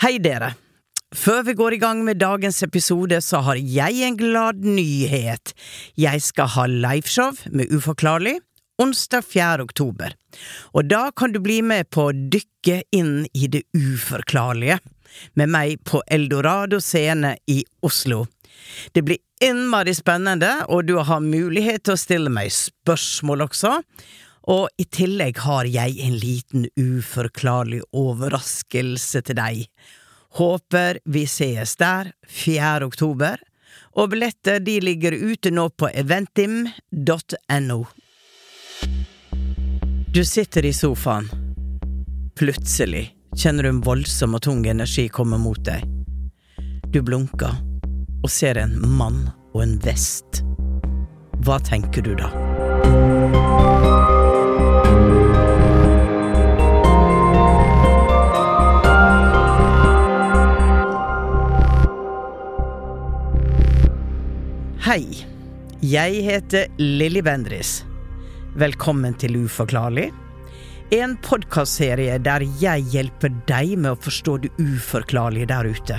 Hei dere! Før vi går i gang med dagens episode, så har jeg en glad nyhet. Jeg skal ha liveshow med Uforklarlig onsdag 4. oktober. Og da kan du bli med på å dykke inn i det uforklarlige med meg på Eldorado scene i Oslo. Det blir innmari spennende, og du har mulighet til å stille meg spørsmål også. Og i tillegg har jeg en liten uforklarlig overraskelse til deg. Håper vi sees der 4. oktober, og billetter de ligger ute nå på eventim.no. Du sitter i sofaen. Plutselig kjenner du en voldsom og tung energi komme mot deg. Du blunker og ser en mann og en vest. Hva tenker du da? Hei, jeg heter Lilly Bendris. Velkommen til Uforklarlig. En podkastserie der jeg hjelper deg med å forstå det uforklarlige der ute.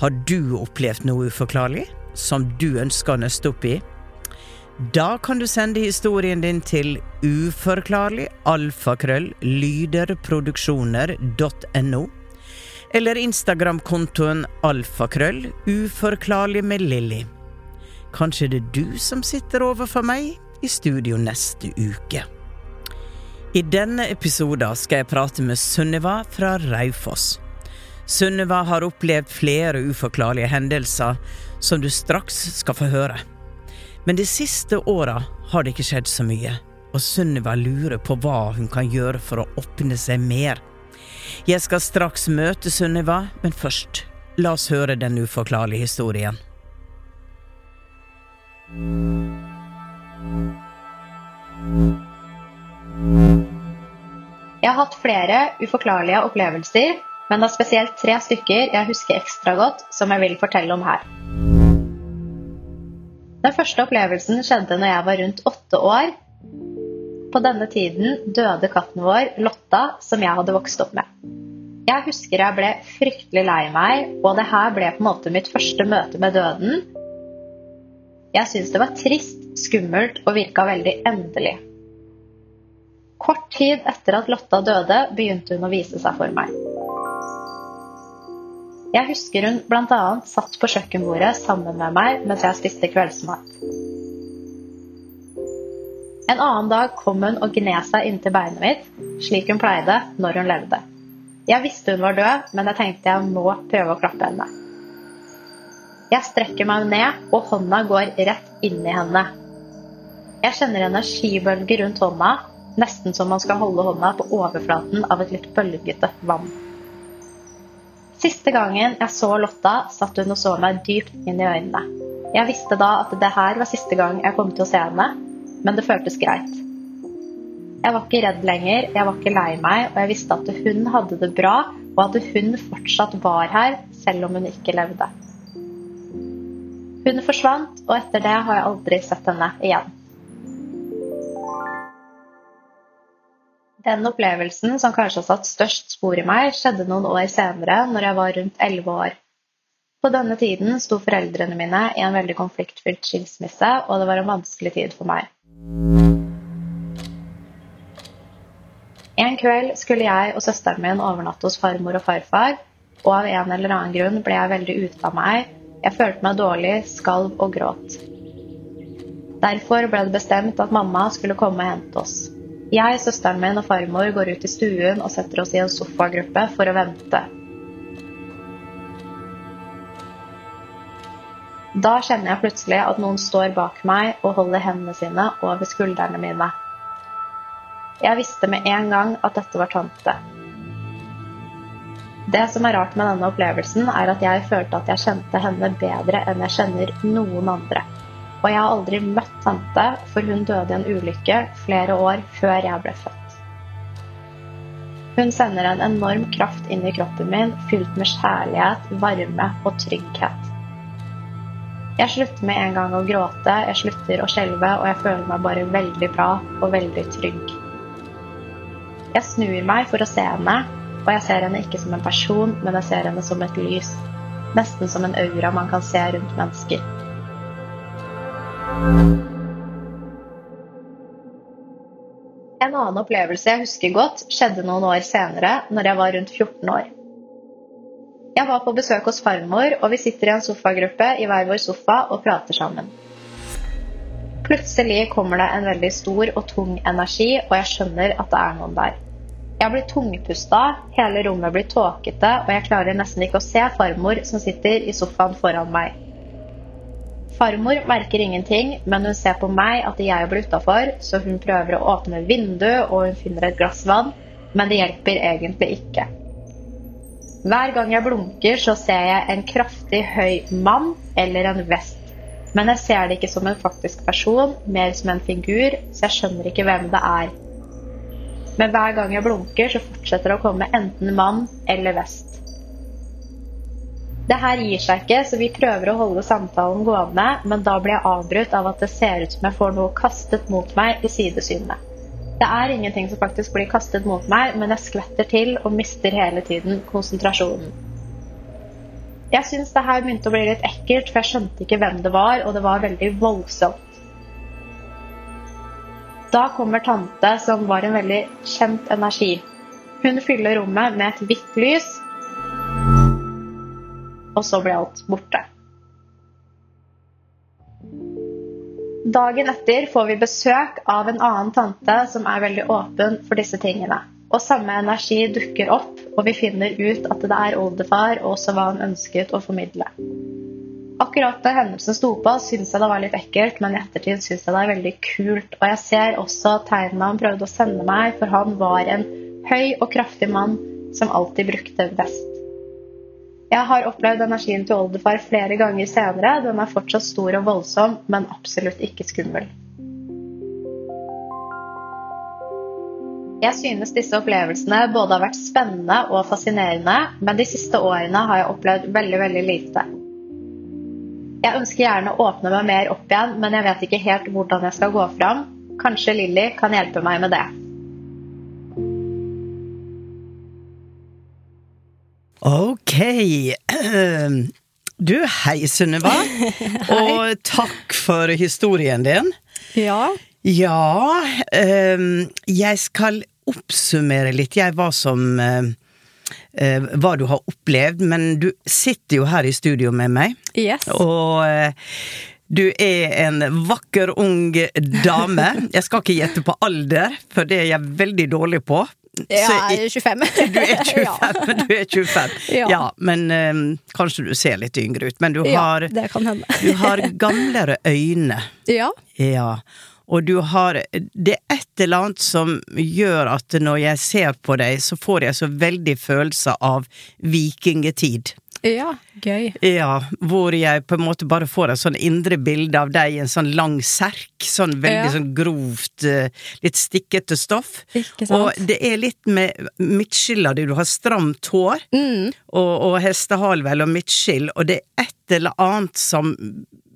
Har du opplevd noe uforklarlig som du ønsker å nøste opp i? Da kan du sende historien din til uforklarlig alfakrøll eller Instagram-kontoen alfakrøll uforklarlig med Lilly. Kanskje det er du som sitter overfor meg i studio neste uke. I denne episoden skal jeg prate med Sunniva fra Raufoss. Sunniva har opplevd flere uforklarlige hendelser som du straks skal få høre. Men de siste åra har det ikke skjedd så mye, og Sunniva lurer på hva hun kan gjøre for å åpne seg mer. Jeg skal straks møte Sunniva, men først, la oss høre den uforklarlige historien. Jeg har hatt flere uforklarlige opplevelser, men det er spesielt tre stykker jeg husker ekstra godt, som jeg vil fortelle om her. Den første opplevelsen skjedde når jeg var rundt åtte år. På denne tiden døde katten vår, Lotta, som jeg hadde vokst opp med. Jeg husker jeg ble fryktelig lei meg, og det her ble på en måte mitt første møte med døden. Jeg syntes det var trist, skummelt og virka veldig endelig. Kort tid etter at Lotta døde, begynte hun å vise seg for meg. Jeg husker hun bl.a. satt på kjøkkenbordet sammen med meg mens jeg spiste kveldsmat. En annen dag kom hun og gned seg inntil beinet mitt, slik hun pleide når hun levde. Jeg visste hun var død, men jeg tenkte jeg må prøve å klappe henne. Jeg strekker meg ned, og hånda går rett inn i henne. Jeg kjenner energibølger rundt hånda, nesten som man skal holde hånda på overflaten av et litt bølgete vann. Siste gangen jeg så Lotta, satt hun og så meg dypt inn i øynene. Jeg visste da at det her var siste gang jeg kom til å se henne, men det føltes greit. Jeg var ikke redd lenger, jeg var ikke lei meg, og jeg visste at hun hadde det bra, og at hun fortsatt var her, selv om hun ikke levde. Hun forsvant, og etter det har jeg aldri sett henne igjen. Den opplevelsen som kanskje har satt størst spor i meg, skjedde noen år senere, når jeg var rundt elleve år. På denne tiden sto foreldrene mine i en veldig konfliktfylt skilsmisse, og det var en vanskelig tid for meg. En kveld skulle jeg og søsteren min overnatte hos farmor og farfar, og av en eller annen grunn ble jeg veldig ute av meg jeg følte meg dårlig, skalv og gråt. Derfor ble det bestemt at mamma skulle komme og hente oss. Jeg, søsteren min og farmor går ut i stuen og setter oss i en sofagruppe for å vente. Da kjenner jeg plutselig at noen står bak meg og holder hendene sine over skuldrene mine. Jeg visste med en gang at dette var tante. Det som er rart med denne opplevelsen, er at jeg følte at jeg kjente henne bedre enn jeg kjenner noen andre. Og jeg har aldri møtt tante, for hun døde i en ulykke flere år før jeg ble født. Hun sender en enorm kraft inn i kroppen min, fylt med kjærlighet, varme og trygghet. Jeg slutter med en gang å gråte, jeg slutter å skjelve, og jeg føler meg bare veldig bra og veldig trygg. Jeg snur meg for å se henne, og jeg ser henne ikke som en person, men jeg ser henne som et lys. Nesten som en aura man kan se rundt mennesker. En annen opplevelse jeg husker godt, skjedde noen år senere, når jeg var rundt 14 år. Jeg var på besøk hos farmor, og vi sitter i en sofagruppe i hver vår sofa og prater sammen. Plutselig kommer det en veldig stor og tung energi, og jeg skjønner at det er noen der. Jeg blir tungpusta, hele rommet blir tåkete, og jeg klarer nesten ikke å se farmor som sitter i sofaen foran meg. Farmor merker ingenting, men hun ser på meg at jeg blir utafor, så hun prøver å åpne vinduet og hun finner et glass vann, men det hjelper egentlig ikke. Hver gang jeg blunker, så ser jeg en kraftig høy mann eller en vest. Men jeg ser det ikke som en faktisk person, mer som en figur, så jeg skjønner ikke hvem det er. Men hver gang jeg blunker, så fortsetter det å komme enten mann eller vest. Det her gir seg ikke, så vi prøver å holde samtalen gående, men da blir jeg avbrutt av at det ser ut som jeg får noe kastet mot meg i sidesynet. Det er ingenting som faktisk blir kastet mot meg, men jeg skvetter til og mister hele tiden konsentrasjonen. Jeg syns det her begynte å bli litt ekkelt, for jeg skjønte ikke hvem det var, og det var veldig voldsomt. Da kommer tante, som var en veldig kjent energi. Hun fyller rommet med et hvitt lys, og så blir alt borte. Dagen etter får vi besøk av en annen tante som er veldig åpen for disse tingene. Og samme energi dukker opp, og vi finner ut at det er oldefar, og også hva han ønsket å formidle. Akkurat da hendelsen sto på, syntes jeg det var litt ekkelt, men i ettertid syns jeg det er veldig kult. Og jeg ser også tegnene han prøvde å sende meg, for han var en høy og kraftig mann som alltid brukte vest. Jeg har opplevd energien til oldefar flere ganger senere. Den er fortsatt stor og voldsom, men absolutt ikke skummel. Jeg synes disse opplevelsene både har vært spennende og fascinerende, men de siste årene har jeg opplevd veldig, veldig lite. Jeg ønsker gjerne å åpne meg mer opp igjen, men jeg vet ikke helt hvordan jeg skal gå fram. Kanskje Lilly kan hjelpe meg med det. Ok. Du, hei Sunniva. Og takk for historien din. Ja. Ja, um, jeg skal oppsummere litt. Jeg var som uh, eh, hva du har opplevd, men du sitter jo her i studio med meg. Yes. Og eh, du er en vakker, ung dame. Jeg skal ikke gjette på alder, for det er jeg veldig dårlig på. Ja, jeg er 25. Du er 25, ja. du er 25. Ja. ja men um, kanskje du ser litt yngre ut. Men du har, ja, det kan hende. du har gamlere øyne. Ja. ja. Og du har Det er et eller annet som gjør at når jeg ser på deg, så får jeg så veldig følelse av vikingetid. Ja, gøy. Ja, hvor jeg på en måte bare får et sånn indre bilde av deg i en sånn lang serk. Sånn veldig Ja. sånn grovt, eh, litt stikkete stoff. Ikke sant? Og det er litt med midtskilla di, du har stramt hår, Mm. og, og hestehale og midtskill, og det er et eller annet som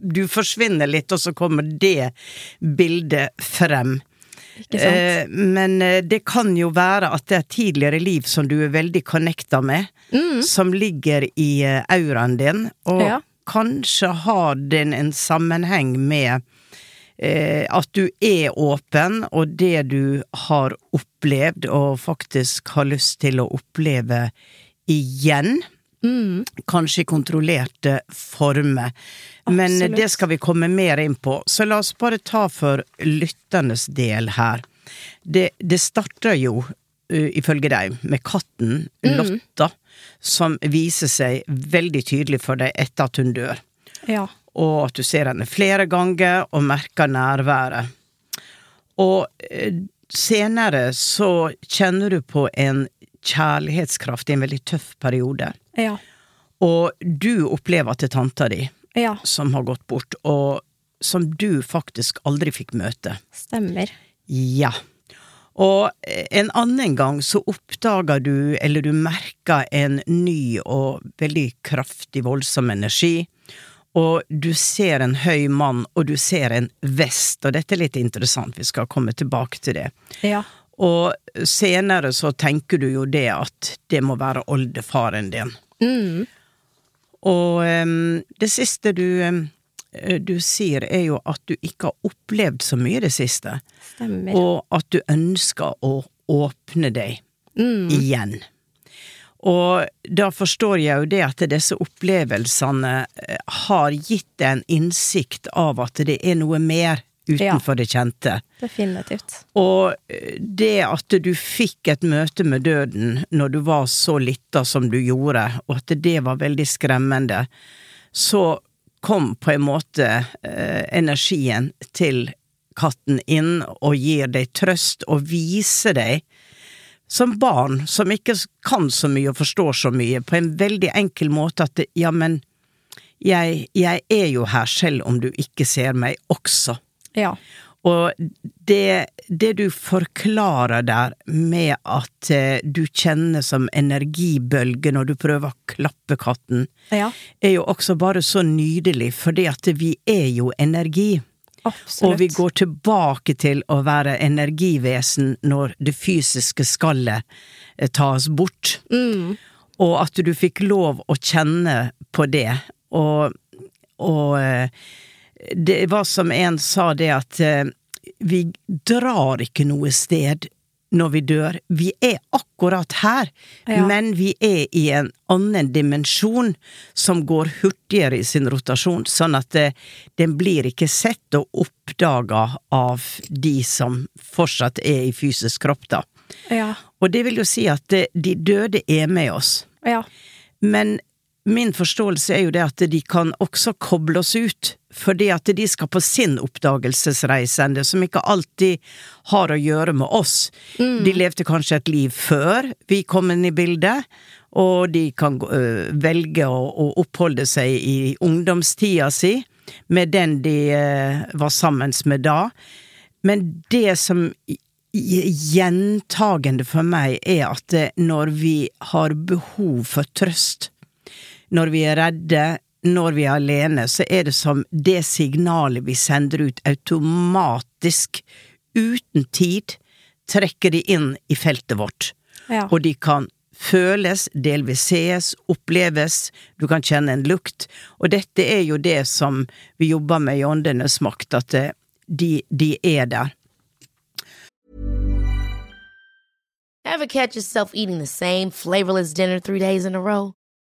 Du forsvinner litt, og så kommer det bildet frem. Ikke sant? Eh, men eh, det kan jo være at det er tidligere liv som du er veldig connecta med, som ligger i eh, auraen din, og Ja. kanskje har den en sammenheng med eh, at du er åpen, og det du har opplevd, og faktisk har lyst til å oppleve igjen. Mm. Kanskje i kontrollerte former. Men Absolutt. det skal vi komme mer inn på. Så la oss bare ta for lytternes del her. Det, det starter jo, uh, ifølge deg, med katten Mm. Lotta, som viser seg veldig tydelig for deg etter at hun dør. Ja. Og at du ser henne flere ganger og merker nærværet. Og uh, senere så kjenner du på en kjærlighetskraft i en veldig tøff periode. Ja. Og du opplever er tanta di Ja. som har gått bort, og som du faktisk aldri fikk møte. Stemmer. Ja. Og en annen gang så oppdager du, eller du merker en ny og veldig kraftig, voldsom energi. Og du ser en høy mann, og du ser en vest, og dette er litt interessant, vi skal komme tilbake til det. Ja. Og senere så tenker du jo det at det må være oldefaren din. Mm. Og um, det siste du, eh, du sier er jo at du ikke har opplevd så mye det siste, Stemmer. og at du ønsker å åpne deg Mm. igjen. Og da forstår jeg jo det at disse opplevelsene eh, har gitt deg en innsikt av at det er noe mer utenfor det kjente. Definitivt. Og eh, det at du fikk et møte med døden når du var så lita som du gjorde, og at det var veldig skremmende, så kom på en måte eh, energien til katten inn og gir deg trøst og viser deg som barn som ikke kan så mye og forstår så mye, på en veldig enkel måte at ja, men jeg, jeg er jo her selv om du ikke ser meg også. Ja. Og det, det du forklarer der med at eh, du kjenner som energibølge når du prøver å klappe katten, Ja. er jo også bare så nydelig, fordi at vi er jo energi. Absolutt. Og vi går tilbake til å være energivesen når det fysiske skallet eh, tas bort. Mm. Og at du fikk lov å kjenne på det, og, og eh, det var som en sa det at eh, vi drar ikke noe sted når vi dør. Vi er akkurat her, Ja. men vi er i en annen dimensjon som går hurtigere i sin rotasjon, sånn at det, den blir ikke sett og oppdaga av de som fortsatt er i fysisk kropp, da. Ja. Og det vil jo si at det, de døde er med oss. Ja. Men min forståelse er jo det at de kan også koble oss ut, fordi at de skal på sin oppdagelsesreisende, som ikke alltid har å gjøre med oss. De levde kanskje et liv før vi kom inn i bildet, og de kan øh, velge å, å oppholde seg i ungdomstida si med den de øh, var sammen med da. Men det som gjentagende for meg er at når vi har behov for trøst, når vi er redde, når vi er alene, så er det som det signalet vi sender ut automatisk, uten tid, trekker de inn i feltet vårt. Ja. Og de kan føles, delvis sees, oppleves, du kan kjenne en lukt. Og dette er jo det som vi jobber med i Åndenes makt, at eh, de, de er der. Ever catch yourself eating the same flavorless dinner three days in a row?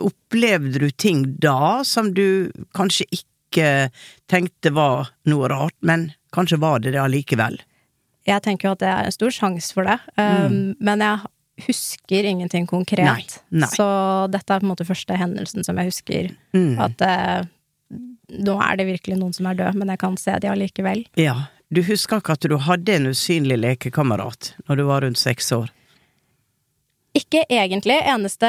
opplevde du ting da som du kanskje ikke tenkte var noe rart, men kanskje var det det allikevel? Jeg tenker jo at det er en stor sjanse for det, mm. men jeg husker ingenting konkret. Nei, nei. Så dette er på en måte første hendelsen som jeg husker. Mm. At eh, nå er det virkelig noen som er død, men jeg kan se de allikevel. Ja. Du husker ikke at du hadde en usynlig lekekamerat når du var rundt seks år? Ikke egentlig. Eneste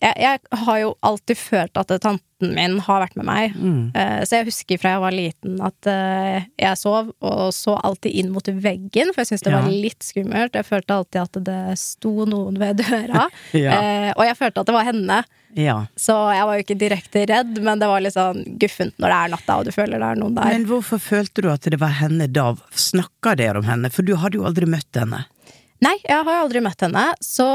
jeg, jeg har jo alltid følt at tanten min har vært med meg. Mm. Eh, så jeg husker fra jeg var liten at eh, jeg sov, og så alltid inn mot veggen, for jeg syntes det var litt skummelt. Jeg følte alltid at det sto noen ved døra. Ja. eh, og jeg følte at det var henne. Ja. Så jeg var jo ikke direkte redd, men det var litt sånn guffent når det er natta og du føler det er noen der. Men hvorfor følte du at det var henne da? Snakka dere om henne? For du hadde jo aldri møtt henne. Nei, jeg har aldri møtt henne, så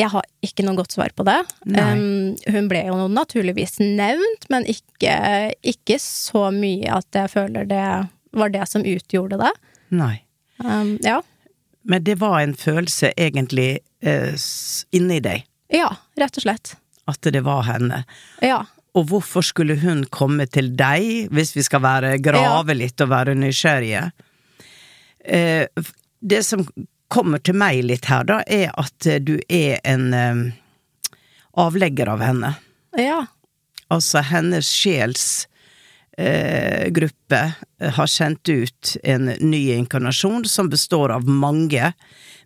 jeg har ikke noe godt svar på det. Um, hun ble jo naturligvis nevnt, men ikke, ikke så mye at jeg føler det var det som utgjorde det. Nei. Um, ja. Men det var en følelse egentlig eh, inni deg, ja, rett og slett. at det var henne. Ja. Og hvorfor skulle hun komme til deg, hvis vi skal være grave litt og være nysgjerrige? Eh, det som kommer til meg litt her, da, er at eh, du er en eh, avlegger av henne. Ja. Altså hennes sjels eh, gruppe har sendt ut en ny inkarnasjon som består av mange,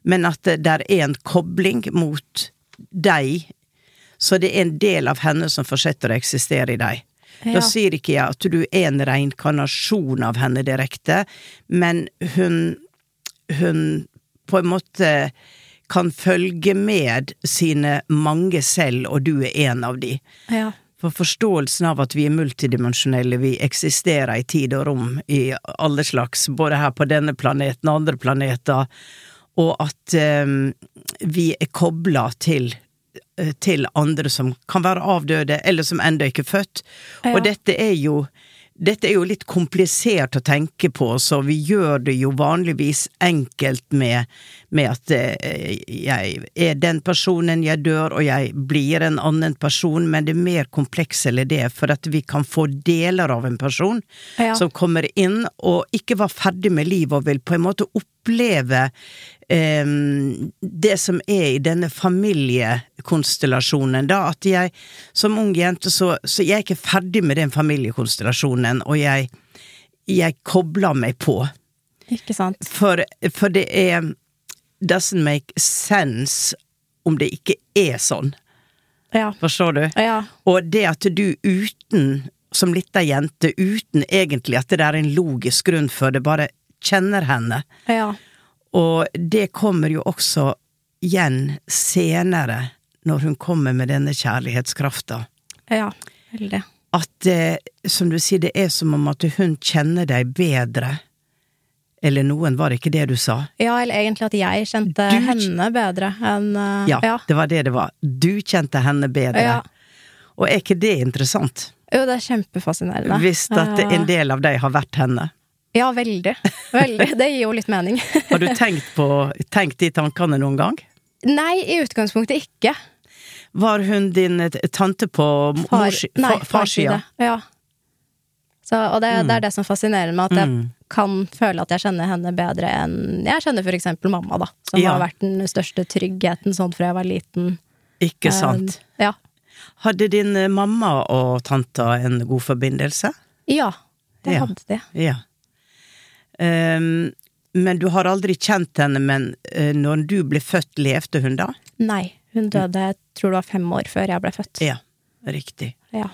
men at det der er en kobling mot deg, så det er en del av henne som fortsetter å eksistere i deg. Da sier ikke jeg at du er en reinkarnasjon av henne direkte, men hun, hun på en måte kan følge med sine mange selv, og du er en av de. ja. For forståelsen av at vi er multidimensjonelle, vi eksisterer i tid og rom i alle slags, både her på denne planeten og andre planeter, og at um, vi er kobla til eh, til andre som kan være avdøde, eller som ennå ikke er født. Ja. Og dette er jo dette er jo litt komplisert å tenke på, så vi gjør det jo vanligvis enkelt med, med at eh, jeg er den personen, jeg dør, og jeg blir en annen person, men det er mer kompleks enn det, for at vi kan få deler av en person Ja. som kommer inn og ikke var ferdig med livet og vil på en måte oppleve det som er i denne familiekonstellasjonen, da, at jeg som ung jente, så, så jeg er ikke ferdig med den familiekonstellasjonen, og jeg, jeg kobler meg på. Ikke sant. For, for det er doesn't make sense om det ikke er sånn. Ja. Forstår du? Ja. Og det at du uten, som lita jente, uten egentlig at det er en logisk grunn for det, bare kjenner henne. Ja. Og det kommer jo også igjen senere, når hun kommer med denne kjærlighetskrafta. Ja. Veldig. At, som du sier, det er som om at hun kjenner deg bedre. Eller noen, var det ikke det du sa? Ja, eller egentlig at jeg kjente Du- henne bedre enn eh, Ja, det var det det var. Du kjente henne bedre. Ja. Og er ikke det interessant? Jo, det er kjempefascinerende. Hvis at Eh, en del av deg har vært henne. Ja, veldig. Veldig. Det gir jo litt mening. Har du tenkt på tenkt de tankene noen gang? Nei, i utgangspunktet ikke. Var hun din eh, tante på Far, farssida? farside. Ja. Så, og det, det er det som fascinerer meg, at jeg Mm. kan føle at jeg kjenner henne bedre enn jeg kjenner for eksempel mamma, da. Som Ja. har vært den største tryggheten sånn fra jeg var liten. Ikke sant? Eh, ja. Hadde din eh, mamma og tanta en god forbindelse? Ja, det Ja. hadde de. Ja. Ehm, men du har aldri kjent henne, men uh, når du ble født, levde hun da? Nei, hun døde, jeg tror det var fem år før jeg ble født. Ja, riktig. Ja.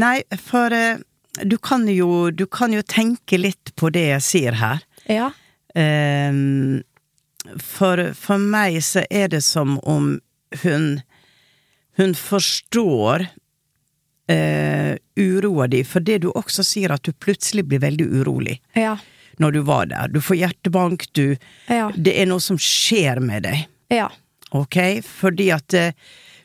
Nei, for uh, du kan jo, du kan jo tenke litt på det jeg sier her. Ja. Um, for, for meg så er det som om hun Hun forstår eh, uroa di, for det du også sier at du plutselig blir veldig urolig Ja. Når du var der. Du får hjertebank, du Ja. Det er noe som skjer med deg, Ja. ok? Fordi at eh,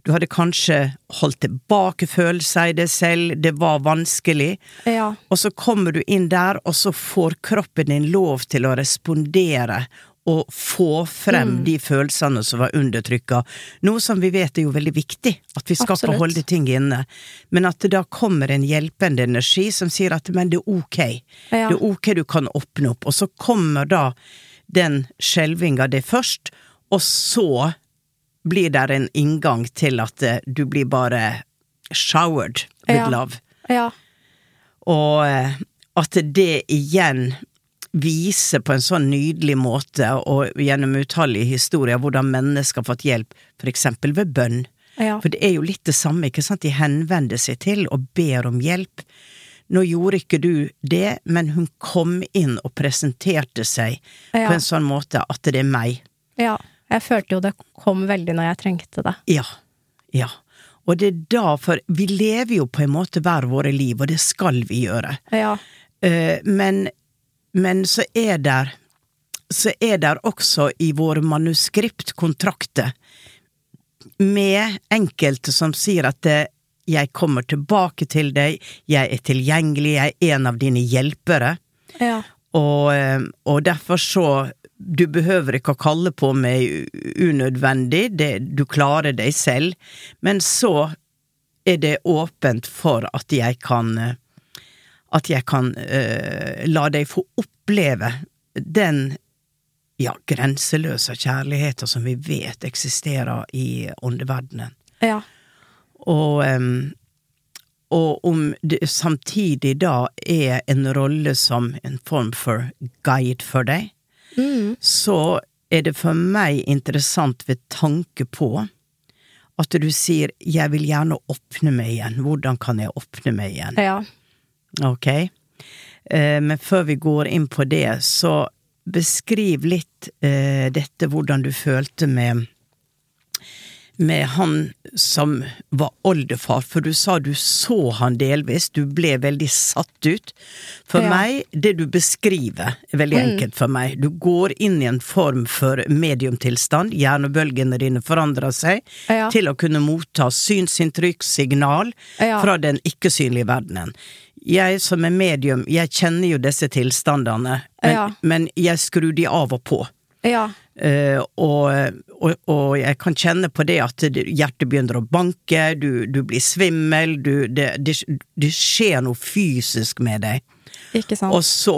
du hadde kanskje holdt tilbake følelser i deg selv, det var vanskelig. Ja. Og så kommer du inn der, og så får kroppen din lov til å respondere og få frem Mm. de følelsene som var undertrykka. Noe som vi vet er jo veldig viktig, at vi skal få holde ting inne. Men at det da kommer en hjelpende energi som sier at men det er ok. Ja. Det er ok, du kan åpne opp. Og så kommer da den skjelvinga det først, og så blir det en inngang til at eh, du blir bare showered with Ja. love. Ja. Og eh, at det igjen viser på en sånn nydelig måte, og gjennom utallige historier, hvordan mennesker har fått hjelp, for eksempel ved bønn. Ja. For det er jo litt det samme, ikke sant, de henvender seg til og ber om hjelp. Nå gjorde ikke du det, men hun kom inn og presenterte seg Ja. på en sånn måte at det er meg. ja. Jeg følte jo det kom veldig når jeg trengte det. Ja. Ja. Og det er da, for vi lever jo på en måte hver våre liv, og det skal vi gjøre. Ja. Eh, men, men så er der så er der også i våre manuskriptkontrakter med enkelte som sier at eh, jeg kommer tilbake til deg, jeg er tilgjengelig, jeg er en av dine hjelpere, Ja. og, eh, og derfor så du behøver ikke å kalle på meg unødvendig, det, du klarer deg selv, men så er det åpent for at jeg kan eh, at jeg kan eh, la deg få oppleve den ja, grenseløse kjærligheten som vi vet eksisterer i åndeverdenen. Ja. Og, em, og om det samtidig da er en rolle som en form for guide for deg, Mm. så er det for meg interessant ved tanke på at du sier 'jeg vil gjerne åpne meg igjen', hvordan kan jeg åpne meg igjen? Ja. Ok. Eh, men før vi går inn på det, så beskriv litt eh, dette, hvordan du følte med med han som var oldefar, for du sa du så han delvis, du ble veldig satt ut. For Ja. meg, det du beskriver, er veldig Mm. enkelt for meg. Du går inn i en form for mediumtilstand, hjernebølgene dine forandrer seg, Ja. til å kunne motta synsinntrykk, signal, Ja. fra den ikke-synlige verdenen. Jeg som er medium, jeg kjenner jo disse tilstandene, men, men jeg skrur de av og på. Ja. Eh, og, og, og jeg kan kjenne på det at hjertet begynner å banke, du, du blir svimmel, du, det, det, det skjer noe fysisk med deg. Ikke sant? Og så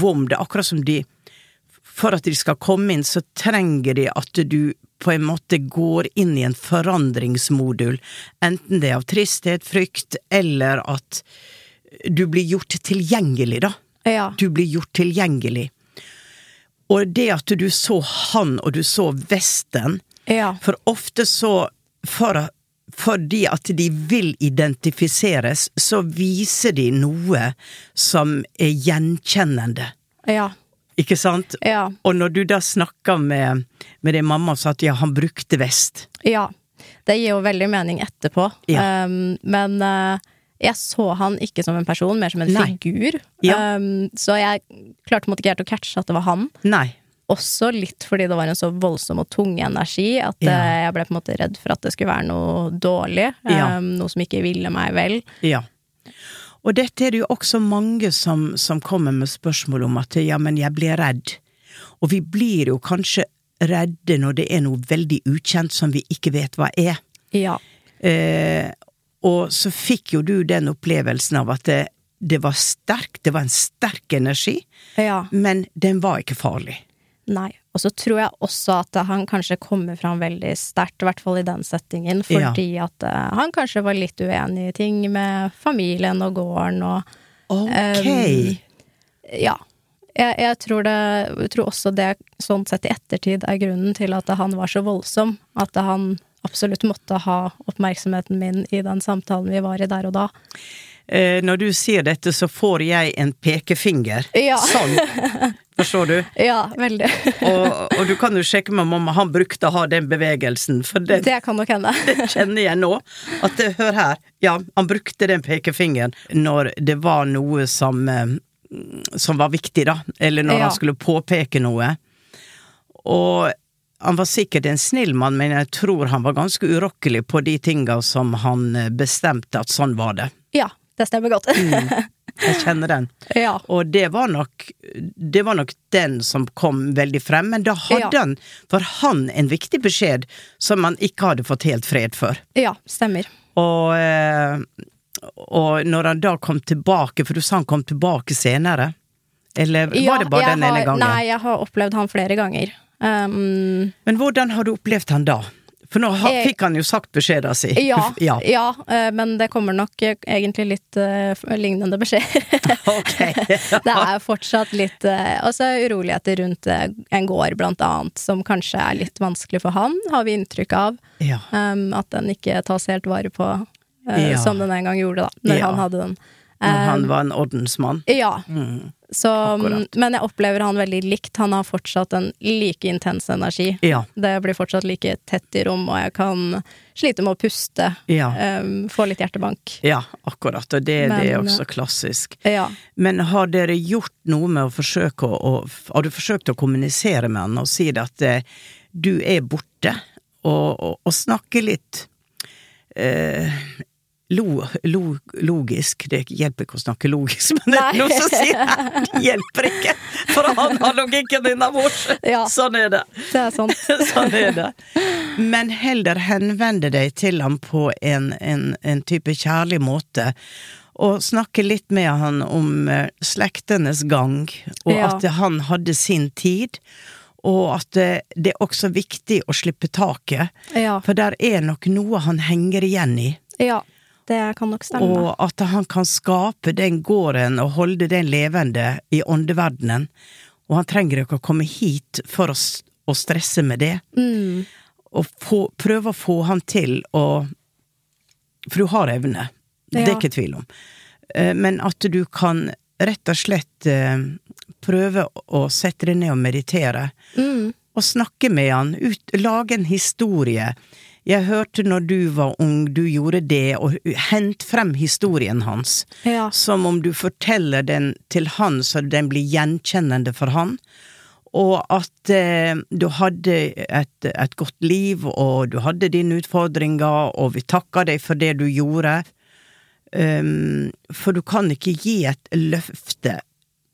vom, det er akkurat som de For at de skal komme inn, så trenger de at du på en måte går inn i en forandringsmodul. Enten det er av tristhet, frykt, eller at du blir gjort tilgjengelig, da. Ja. Du blir gjort tilgjengelig. Og det at du så han, og du så Vesten, Ja. for ofte så for, Fordi at de vil identifiseres, så viser de noe som er gjenkjennende. Ja. Ikke sant? Ja. Og når du da snakker med, med din mamma og sa at ja, han brukte vest Ja. Det gir jo veldig mening etterpå. Ja. Um, men eh, jeg så han ikke som en person, mer som en Nei. figur. Ja. Um, så jeg klarte måte ikke helt å catche at det var han. Nei. Også litt fordi det var en så voldsom og tung energi at Ja. uh, jeg ble på en måte redd for at det skulle være noe dårlig. Ja. Um, noe som ikke ville meg vel. Ja. Og dette er det jo også mange som, som kommer med spørsmål om at ja, men jeg blir redd. Og vi blir jo kanskje redde når det er noe veldig ukjent som vi ikke vet hva er. Ja. Eh, og så fikk jo du den opplevelsen av at det, det var sterk, det var en sterk energi, Ja. men den var ikke farlig. Nei. Og så tror jeg også at han kanskje kommer fram veldig sterkt, i hvert fall i den settingen, Ja. fordi at uh, han kanskje var litt uenig i ting med familien og gården og Ok. Um, Ja. Jeg, jeg, tror det, jeg tror også det, sånn sett i ettertid, er grunnen til at han var så voldsom. At han absolutt måtte ha oppmerksomheten min i den samtalen vi var i der og da. Eh, når du sier dette, så får jeg en pekefinger. Ja. Sånn. Forstår du? Ja, veldig. Og, og du kan jo sjekke med mamma, han brukte å ha den bevegelsen, for det, Det kan nok hende. det kjenner jeg nå. At det, hør her, ja, han brukte den pekefingeren når det var noe som eh, som var viktig, da. Eller når Ja. han skulle påpeke noe. Og han var sikkert en snill mann, men jeg tror han var ganske urokkelig på de tinga som han eh, bestemte at sånn var det. Ja, det stemmer godt. Jeg kjenner den. ja. Og det var nok Det var nok den som kom veldig frem, men da hadde Ja. han for han en viktig beskjed som han ikke hadde fått helt fred for. ja, stemmer. Og, eh, og når han da kom tilbake, for du sa han kom tilbake senere, eller Ja, var det bare den ene har- gangen? Nei, jeg har opplevd han flere ganger. Um, Men hvordan har du opplevd han da? For nå Jeg- fikk han jo sagt beskjeden sin. ja, ja. ja. eh, men det kommer nok eh, egentlig litt uh, lignende beskjeder. Det er fortsatt litt eh, Altså uroligheter rundt eh, en gård, blant annet, som kanskje er litt vanskelig for han, har vi inntrykk av. Ja. Um, at den ikke tas helt vare på, uh, som den en gang gjorde, da, når han hadde den. Når han Um, var en ordensmann. Ja. Mm. Så, men jeg opplever han veldig likt. Han har fortsatt en like intens energi. Ja. Det blir fortsatt like tett i rom, og jeg kan slite med å puste. Ja. Um, få litt hjertebank. ja, akkurat. Og det, det er også klassisk. Ja. Men har dere gjort noe med å forsøke å, Har du forsøkt å kommunisere med han og si at eh, du er borte, og, og, og snakke litt eh, lo, lo, logisk Det hjelper ikke å snakke logisk, men det er noe som sier det Det hjelper ikke! For han har logikken innabords! Ja. Sånn er det. Det er sant. sånn er det. Men heller henvende deg til ham på en, en, en type kjærlig måte. Og snakke litt med han om eh, slektenes gang, og Ja. at han hadde sin tid. Og at det, det er også viktig å slippe taket, Ja. for der er nok noe han henger igjen i. ja. Det kan nok stemme. Og at han kan skape den gården og holde den levende i åndeverdenen. Og han trenger ikke å komme hit for å, å stresse med det. Mm. Og få, prøve å få han til å For du har evne, det er ikke tvil om. Eh, Men at du kan rett og slett eh, prøve å sette deg ned og meditere. Mm. Og snakke med han, ut, lage en historie. Jeg hørte når du var ung, du gjorde det, og hent frem historien hans. Ja. Som om du forteller den til han, så den blir gjenkjennende for han. Og at eh, du hadde et, et godt liv, og du hadde dine utfordringer, og vi takker deg for det du gjorde. Um, for du kan ikke gi et løfte.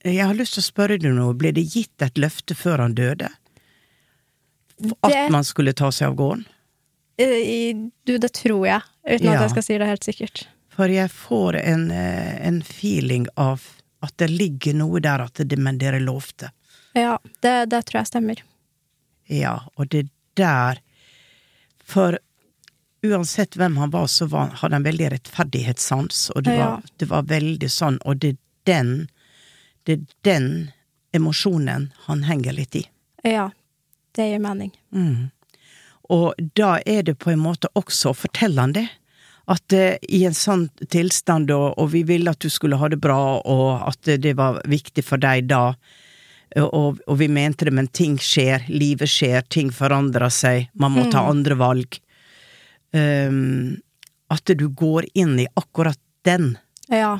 Jeg har lyst til å spørre deg noe, ble det gitt et løfte før han døde? At Det- man skulle ta seg av gården? Eh, Du, det tror jeg. Uten Ja. at jeg skal si det helt sikkert. For jeg får en, eh, en feeling av at det ligger noe der at det, men dere lovte. Ja, det, det tror jeg stemmer. Ja, og det der For uansett hvem han var, så var, hadde han veldig rettferdighetssans, og det, Ja. var, det var veldig sånn, og det er den Det er den emosjonen han henger litt i. Ja, det gir mening. Mm. Og da er det på en måte også å fortelle han det. At eh, i en sånn tilstand, og, og vi ville at du skulle ha det bra, og at det, var viktig for deg da, og, og vi mente det, men ting skjer, livet skjer, ting forandrer seg, man må ta andre valg. Um, at du går inn i akkurat den, Ja.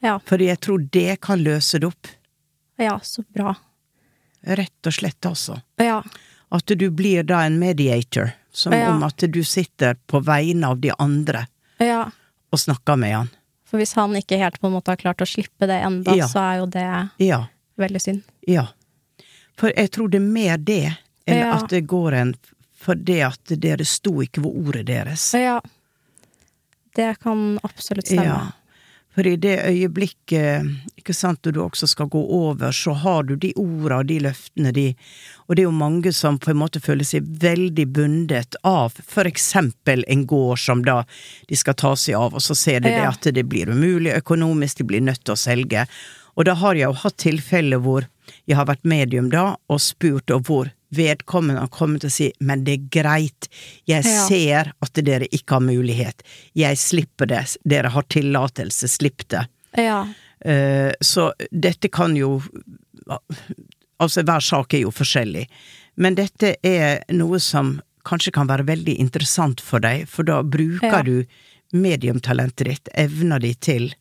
Ja, for jeg tror det kan løse det opp. ja, så bra. Rett og slett, altså. Ja, At du blir da en mediator, som Ja. om at du sitter på vegne av de andre ja. og snakker med han. For hvis han ikke helt på en måte har klart å slippe det enda, Ja. så er jo det Ja, veldig synd. ja. For jeg tror det er mer det enn at det går en For det at dere sto ikke ved ordet deres. Ja. Det kan absolutt stemme. Ja. For i det øyeblikket, ikke sant, du også skal gå over, så har du de orda og de løftene de Og det er jo mange som på en måte føler seg veldig bundet av for eksempel en gård som da de skal ta seg av, og så ser de det at det blir umulig økonomisk, de blir nødt til å selge. Og da har jeg jo hatt tilfeller hvor jeg har vært medium da, og spurt, og hvor vedkommende har kommet å si men det er greit, jeg Ja. ser at dere ikke har mulighet, jeg slipper det, dere har tillatelse, slipp det. Ja. Eh, Så dette kan jo Altså, hver sak er jo forskjellig, men dette er noe som kanskje kan være veldig interessant for deg, for da bruker Ja. du mediumtalentet ditt, evna di til,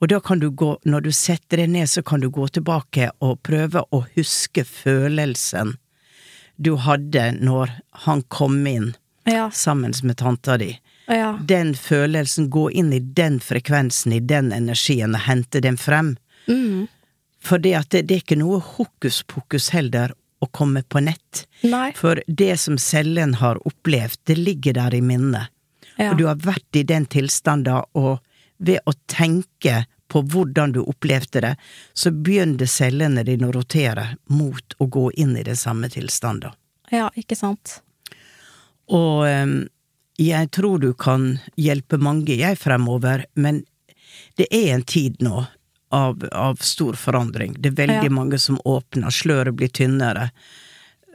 og da kan du gå, når du setter deg ned, så kan du gå tilbake og prøve å huske følelsen du hadde når han kom inn Ja. sammen med tanta di Ja. den følelsen, gå inn i den frekvensen, i den energien, og hente den frem. Mm. For det det, er ikke noe hokus pokus heller å komme på nett. Nei. For det som cellen har opplevd, det ligger der i minnet. Ja. Og du har vært i den tilstanden, og ved å tenke på hvordan du opplevde det, så begynner cellene dine å rotere mot å gå inn i den samme tilstanden. ja, ikke sant. Og em, jeg tror du kan hjelpe mange, jeg, fremover, men det er en tid nå av, av stor forandring. Det er veldig Ja. mange som åpner, sløret blir tynnere.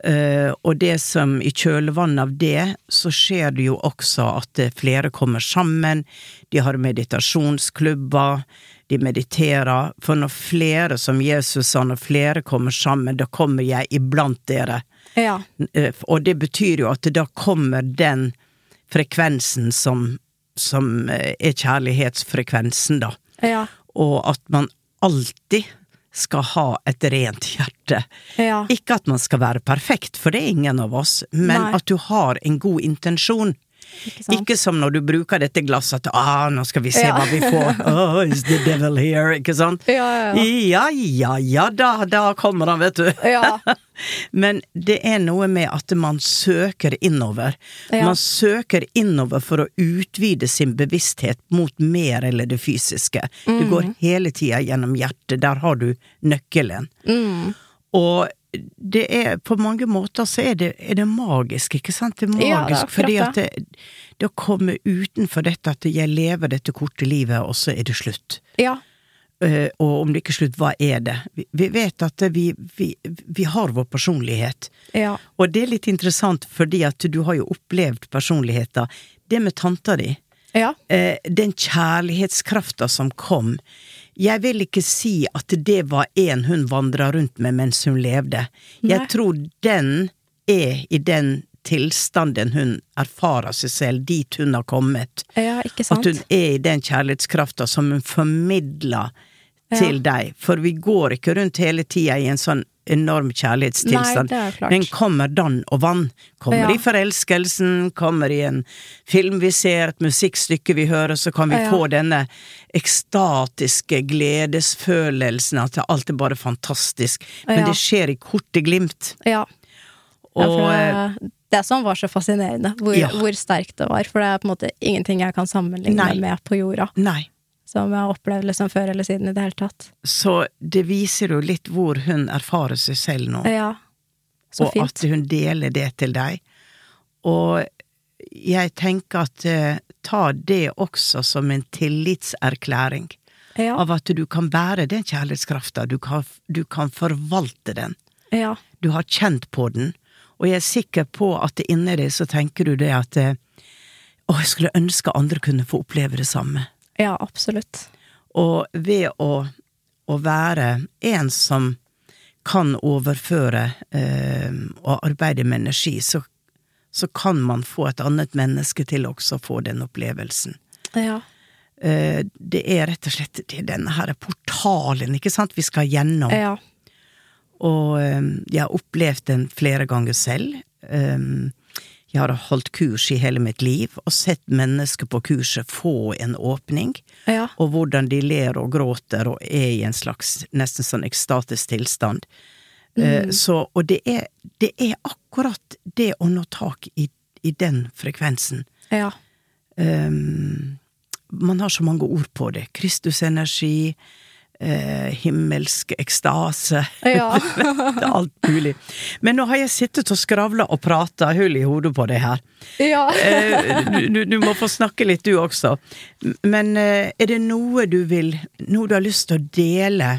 Uh, og det som i kjølvannet av det, så skjer det jo også at eh, flere kommer sammen, de har meditasjonsklubber, de mediterer, for når flere, som Jesus sa, når flere kommer sammen, da kommer jeg iblant dere. Ja. Uh, Og det betyr jo at da kommer den frekvensen som, som er kjærlighetsfrekvensen, da. Ja. Og at man alltid skal ha et rent hjerte. Ja. Ikke at man skal være perfekt, for det er ingen av oss, men Nei. at du har en god intensjon. Ikke. Ikke som når du bruker dette glasset til ah, nå skal vi se Ja. hva vi får, oh, is the devil here, ikke sant? Ja, ja, ja. Ja, da, da kommer han, vet du. Ja. Men det er noe med at man søker innover. Ja. Man søker innover for å utvide sin bevissthet mot mer eller det fysiske. Mm. Det går hele tida gjennom hjertet, der har du nøkkelen. Mm. Og det er på mange måter så er det, er det magisk, ikke sant? Det er magisk Ja, det er fordi at det. det, det å komme utenfor dette at jeg lever dette korte livet, og så er det slutt. Ja. Uh, og om det ikke er slutt, hva er det? Vi, vi vet at vi, vi, vi har vår personlighet. Ja. Og det er litt interessant, fordi at du har jo opplevd personligheter. Det med tanta di, Ja. uh, den kjærlighetskrafta som kom, jeg vil ikke si at det var en hun vandra rundt med mens hun levde. Jeg Nei. tror den er i den tilstanden hun erfarer seg selv, dit hun har kommet. ja, ikke At hun er i den kjærlighetskrafta som hun formidler til deg. For vi går ikke rundt hele tida i en sånn enorm kjærlighetstilstand. Nei, det. Den kommer dann og vann. Kommer Ja. i forelskelsen, kommer i en film vi ser, et musikkstykke vi hører, så kan vi Ja. få denne ekstatiske gledesfølelsen at alt er bare fantastisk. Men Ja. det skjer i korte glimt. Ja. Og for eh, det, det som var så fascinerende, hvor, hvor sterkt det var. For det er på en måte ingenting jeg kan sammenligne Nei. med på jorda. Nei. Som har opplevd liksom før eller siden i det hele tatt. Så det viser jo litt hvor hun erfarer seg selv nå. Ja. Så og fint. at hun deler det til deg. Og jeg tenker at eh, ta det også som en tillitserklæring. Ja. Av at du kan bære den kjærlighetskrafta, du, kan- du kan forvalte den. Ja. Du har kjent på den. Og jeg er sikker på at inni deg så tenker du det at eh, Å, jeg skulle ønske andre kunne få oppleve det samme. Ja, absolutt. Og ved å, å være en som kan overføre eh, og arbeide med energi, så, så kan man få et annet menneske til også å få den opplevelsen. Ja. Eh, det er rett og slett det denne her portalen, ikke sant, vi skal gjennom. Ja. Og eh, jeg har opplevd den flere ganger selv. Eh, jeg har holdt kurs i hele mitt liv, og sett mennesker på kurset få en åpning Ja. og hvordan de ler og gråter og er i en slags nesten sånn ekstatisk tilstand. Eh, Så, og det er, det er akkurat det å nå tak i, i den frekvensen. Ja. Um, Man har så mange ord på det. Kristusenergi, eh, himmelsk ekstase Ja. Alt mulig. Men nå har jeg sittet og skravla og prata hull i hodet på det her. ja. Eh, du, du, må få snakke litt, du også. Men eh, er det noe du vil Noe du har lyst til å dele?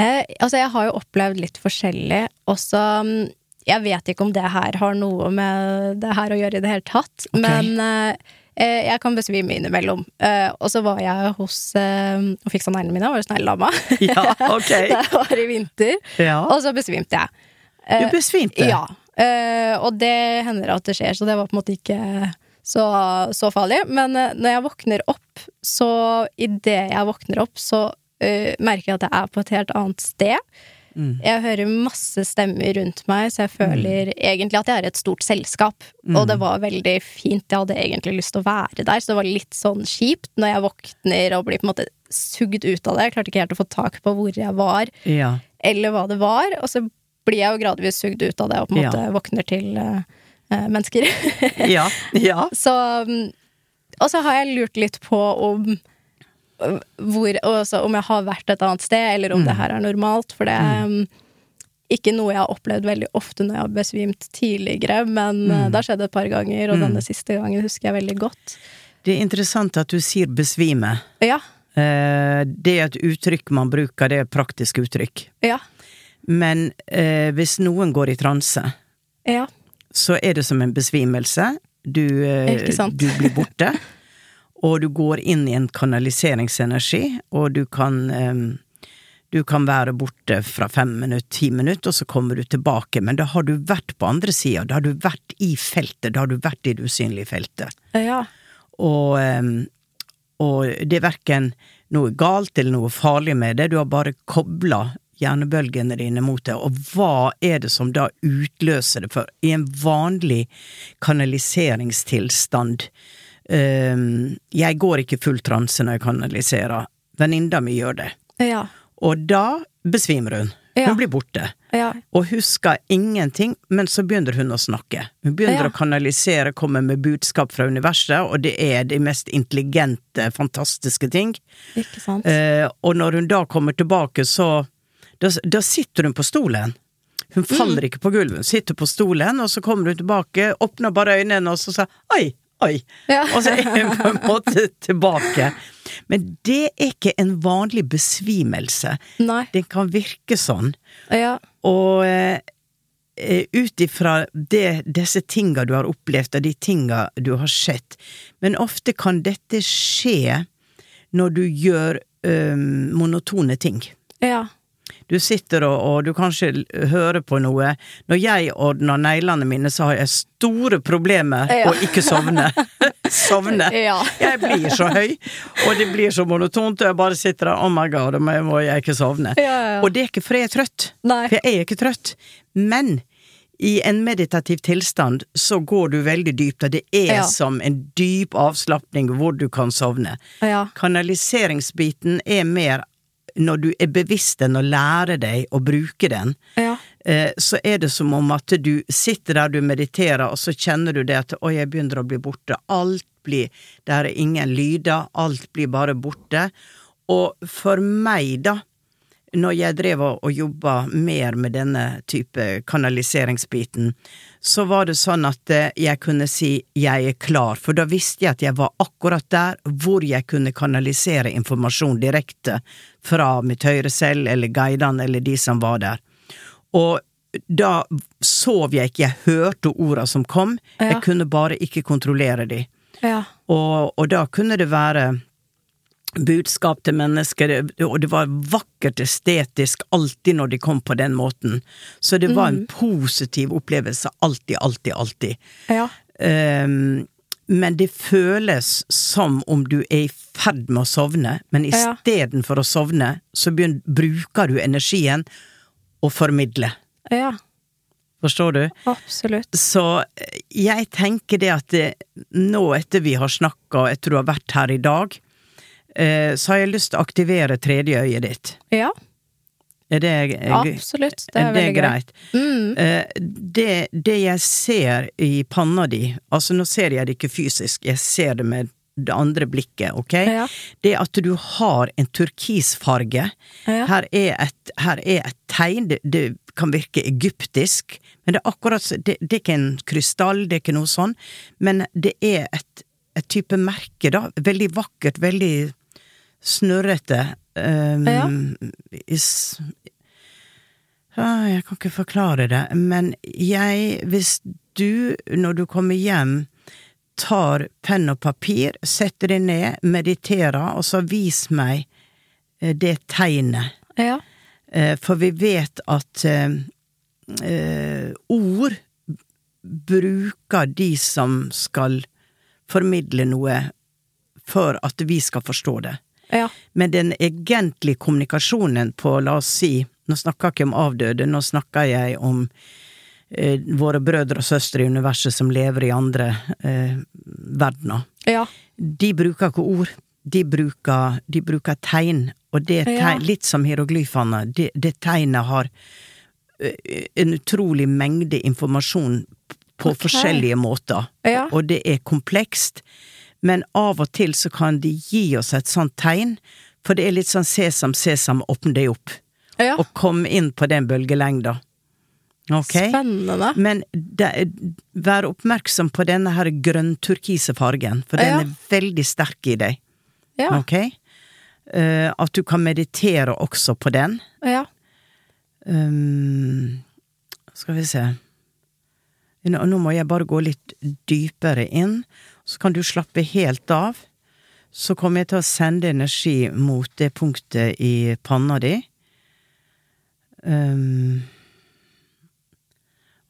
Eh, altså, jeg har jo opplevd litt forskjellig. Også mm, Jeg vet ikke om det her har noe med det her å gjøre i det hele tatt, okay. men eh, jeg kan besvime innimellom. Eh, og så var jeg hos eh, og fiksa neglene mine, var hos neglelama. Ja, ok. det var i vinter. Ja. Og så besvimte jeg. Eh, Du besvimte? Ja. Eh, og det hender at det skjer, så det var på en måte ikke så, så farlig. Men eh, når jeg våkner opp, så idet jeg våkner opp, så eh, merker jeg at jeg er på et helt annet sted. Mm. Jeg hører masse stemmer rundt meg, så jeg føler egentlig at jeg er et stort selskap. Mm. Og det var veldig fint. Jeg hadde egentlig lyst til å være der, så det var litt sånn kjipt når jeg våkner og blir på en måte sugd ut av det. Jeg klarte ikke helt å få tak på hvor jeg var Ja. eller hva det var, og så blir jeg jo gradvis sugd ut av det og på en Ja. måte våkner til eh, mennesker. Ja. ja. så mm, Og så har jeg lurt litt på om hvor, også om jeg har vært et annet sted, eller om Mm. det her er normalt, for det er mm, ikke noe jeg har opplevd veldig ofte når jeg har besvimt tidligere, men eh, Mm. det har skjedd et par ganger, og Mm. denne siste gangen husker jeg veldig godt. Det er interessant at du sier besvime. Ja. Eh, det er et uttrykk man bruker, det er et praktisk uttrykk. Ja. Men eh, hvis noen går i transe, Ja. så er det som en besvimelse. Du, eh, du blir borte, og du går inn i en kanaliseringsenergi, og du kan um, du kan være borte fra fem minutter, ti minutter, og så kommer du tilbake, men da har du vært på andre sida, da har du vært i feltet, da har du vært i det usynlige feltet. Ja. Og, eh, og det er verken noe galt eller noe farlig med det, du har bare kobla hjernebølgene dine mot det, og hva er det som da utløser det? For i en vanlig kanaliseringstilstand Jeg går ikke full transe når jeg kanaliserer, venninna mi gjør det, Ja. og da besvimer hun. Ja. Hun blir borte. Ja. Og husker ingenting, men så begynner hun å snakke. Hun begynner Ja. å kanalisere, komme med budskap fra universet, og det er de mest intelligente, fantastiske ting. Ikke sant? Eh, og når hun da kommer tilbake, så da, da sitter hun på stolen. Hun faller ikke på gulvet, hun sitter på stolen, og så kommer hun tilbake, åpner bare øynene, og så sier oi, oi. Ja. Og så er hun på en måte tilbake. Men det er ikke en vanlig besvimelse. Nei. Den kan virke sånn. Ja. Og eh, eh, ut ifra disse tinga du har opplevd, og de tinga du har sett Men ofte kan dette skje når du gjør eh, monotone ting. Ja. Du sitter og, og du kanskje hører på noe. Når jeg ordner neglene mine, så har jeg store problemer Ja. å ikke sovne. sovne. Ja. Jeg blir så høy, og det blir så monotont, og jeg bare sitter der, oh my god, jeg, må jeg ikke sovne. Ja. Og det er ikke fordi jeg er trøtt, Nei. for jeg er ikke trøtt. Men i en meditativ tilstand så går du veldig dypt, og det er Ja. som en dyp avslapning hvor du kan sovne. Ja. Kanaliseringsbiten er mer når du er bevisst den og lærer deg å bruke den, Ja. eh, så er det som om at du sitter der du mediterer, og så kjenner du det at oi, jeg begynner å bli borte. Alt blir Der er ingen lyder, alt blir bare borte. Og for meg, da, når jeg drev og, og jobba mer med denne type kanaliseringsbiten, så var det sånn at eh, jeg kunne si 'jeg er klar', for da visste jeg at jeg var akkurat der hvor jeg kunne kanalisere informasjon direkte fra mitt høyre selv, eller guidene, eller de som var der. Og da sov jeg ikke, jeg hørte orda som kom, Ja. jeg kunne bare ikke kontrollere de. Ja. Og, og da kunne det være budskap til mennesker, og det var vakkert estetisk alltid når de kom på den måten. Så det var en positiv opplevelse alltid, alltid, alltid. Ja. Um, men det føles som om du er i ferd med å sovne, men Ja. istedenfor å sovne, så begynner, bruker du energien å formidle. ja. Forstår du? Absolutt. Så eh, jeg tenker det at det, nå etter vi har snakka, etter du har vært her i dag, eh, så har jeg lyst til å aktivere tredje øyet ditt. Ja. Er det, eh, Absolutt. Det er er det veldig greit. Mm. Eh, Det, det jeg ser i panna di, altså nå ser jeg det ikke fysisk, jeg ser det med det andre blikket, ok? Ja. Det at du har en turkisfarge. Ja. Her, er et, her er et tegn. Det, det kan virke egyptisk, men det er akkurat det, det er ikke en krystall, det er ikke noe sånn, men det er et, et type merke, da. Veldig vakkert, veldig snørrete. Um, Ja. is, ah, jeg kan ikke forklare det, men jeg, hvis du, når du kommer hjem, tar penn og papir, setter deg ned, mediterer, og så vis meg eh, det tegnet. Ja. Eh, For vi vet at eh, eh, ord bruker de som skal formidle noe for at vi skal forstå det. Ja. Men den egentlige kommunikasjonen på, la oss si, nå snakker jeg ikke om avdøde, nå snakker jeg om eh, våre brødre og søstre i universet som lever i andre eh, verdener. Ja. De bruker ikke ord, de bruker, de bruker tegn, og det tegn, litt som hieroglyfene, det, det tegnet har eh, en utrolig mengde informasjon på okay. forskjellige måter, Ja. og det er komplekst, men av og til så kan de gi oss et sånt tegn, for det er litt sånn sesam, sesam, åpne deg opp, ja. og kom inn på den bølgelengda. Ok? Spennende. Men de, vær oppmerksom på denne her grønn-turkise fargen, for den Ja. er veldig sterk i deg. Ja. Ok? Uh, at du kan meditere også på den. Ja. Um, skal vi se nå, nå må jeg bare gå litt dypere inn, så kan du slappe helt av. Så kommer jeg til å sende energi mot det punktet i panna di. Um,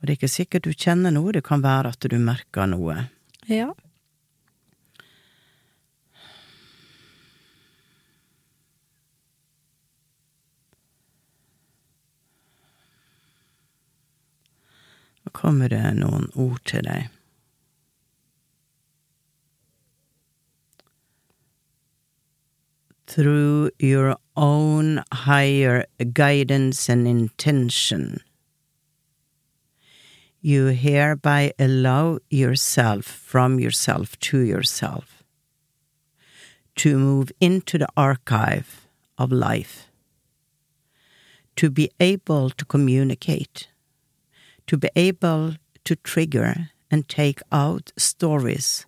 og det er ikke sikkert du kjenner noe, det kan være at du merker noe. Ja. Nå kommer det noen ord til deg. Through your own higher guidance and intention, you hereby allow yourself from yourself to yourself to move into the archive of life, to be able to communicate to be able to trigger and take out stories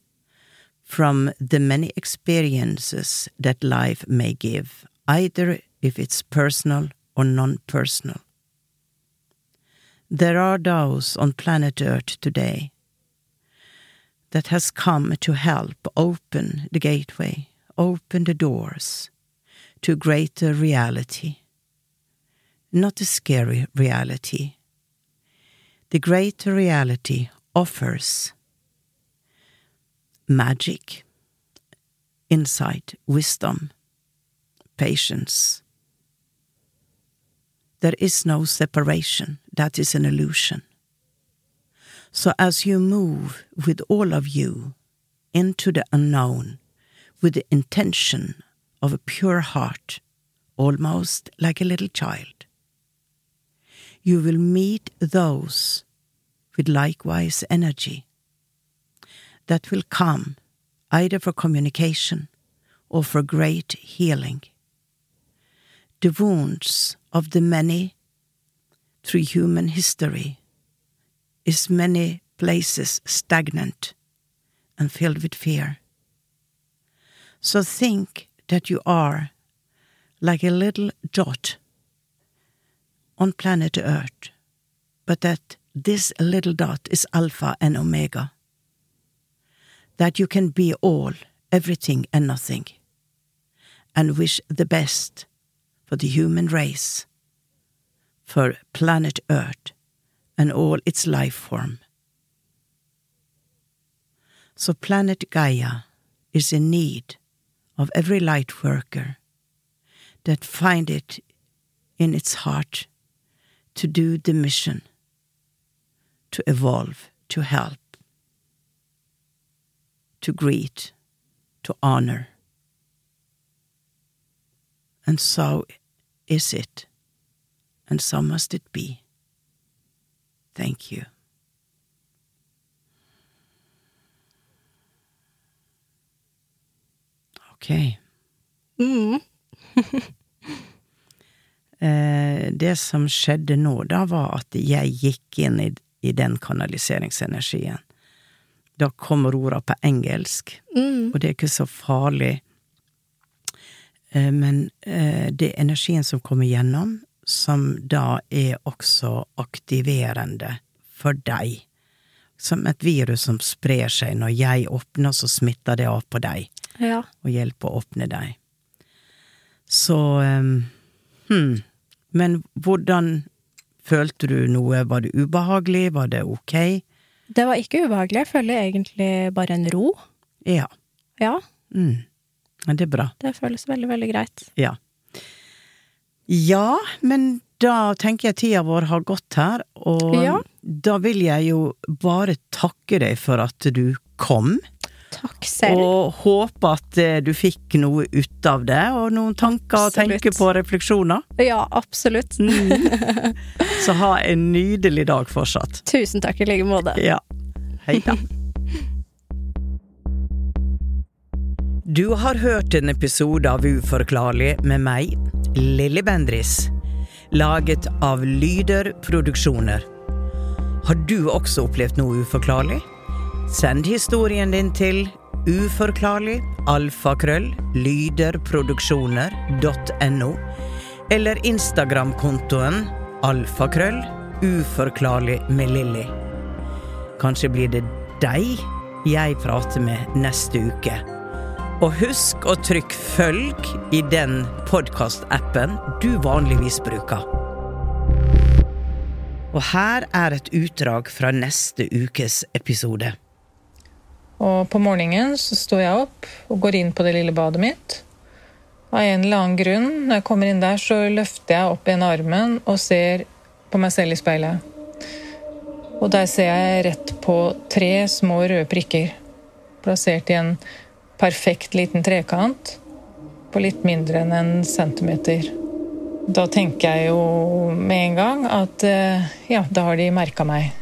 from the many experiences that life may give, either if it's personal or non personal. There are those on planet Earth today that has come to help open the gateway, open the doors to greater reality. Not a scary reality, the greater reality offers magic, insight, wisdom, patience. There is no separation, that is an illusion. So as you move with all of you into the unknown, with the intention of a pure heart, almost like a little child, you will meet those with likewise energy that will come either for communication or for great healing. The wounds of the many through human history is many places stagnant and filled with fear. So think that you are like a little dot on planet Earth, but that this little dot is Alpha and Omega. That you can be all, everything and nothing, and wish the best for the human race, for planet Earth and all its life form. So planet Gaia is in need of every light worker that find it in its heart to do the mission, to evolve, to help, to greet, to honor. And so is it, and so must it be. Thank you. Ok. Mm. Eh, det som skjedde nå, da, var at jeg gikk inn i, i den kanaliseringsenergien. Da kommer orda på engelsk, Mm. og det er ikke så farlig. Eh, men eh, det er energien som kommer gjennom, som da er også aktiverende for deg. Som et virus som sprer seg. Når jeg åpner, så smitter det av på deg, Ja. og hjelper å åpne deg. Så hm. Men hvordan følte du noe? Var det ubehagelig? Var det ok? Det var ikke ubehagelig. Jeg føler egentlig bare en ro. Ja. Ja, Mm. det er bra. det føles veldig, veldig greit. Ja. Ja, men da tenker jeg tida vår har gått her, og Ja. da vil jeg jo bare takke deg for at du kom, Takk selv. og håpe at eh, du fikk noe ut av det, og noen tanker å tenke på refleksjoner. Ja, absolutt. Så ha en nydelig dag fortsatt. Tusen takk i like måte. Ja. Hei da. Du har hørt en episode av Uforklarlig med meg, Lilly Bendris. Laget av Lyder Produksjoner. Har du også opplevd noe uforklarlig? Send historien din til uforklarlig alfakrøll lyderproduksjoner.no eller Instagram-kontoen alfakrøll uforklarlig med Lilly. Kanskje blir det deg jeg prater med neste uke. Og husk å trykke følg i den podkastappen du vanligvis bruker. Og her er et utdrag fra neste ukes episode. Og på morgenen så står jeg opp og går inn på det lille badet mitt. Av en eller annen grunn, når jeg kommer inn der, så løfter jeg opp en armen og ser på meg selv i speilet. Og der ser jeg rett på tre små røde prikker, plassert i en perfekt liten trekant på litt mindre enn en centimeter. Da tenker jeg jo med en gang at eh, ja, da har de merka meg.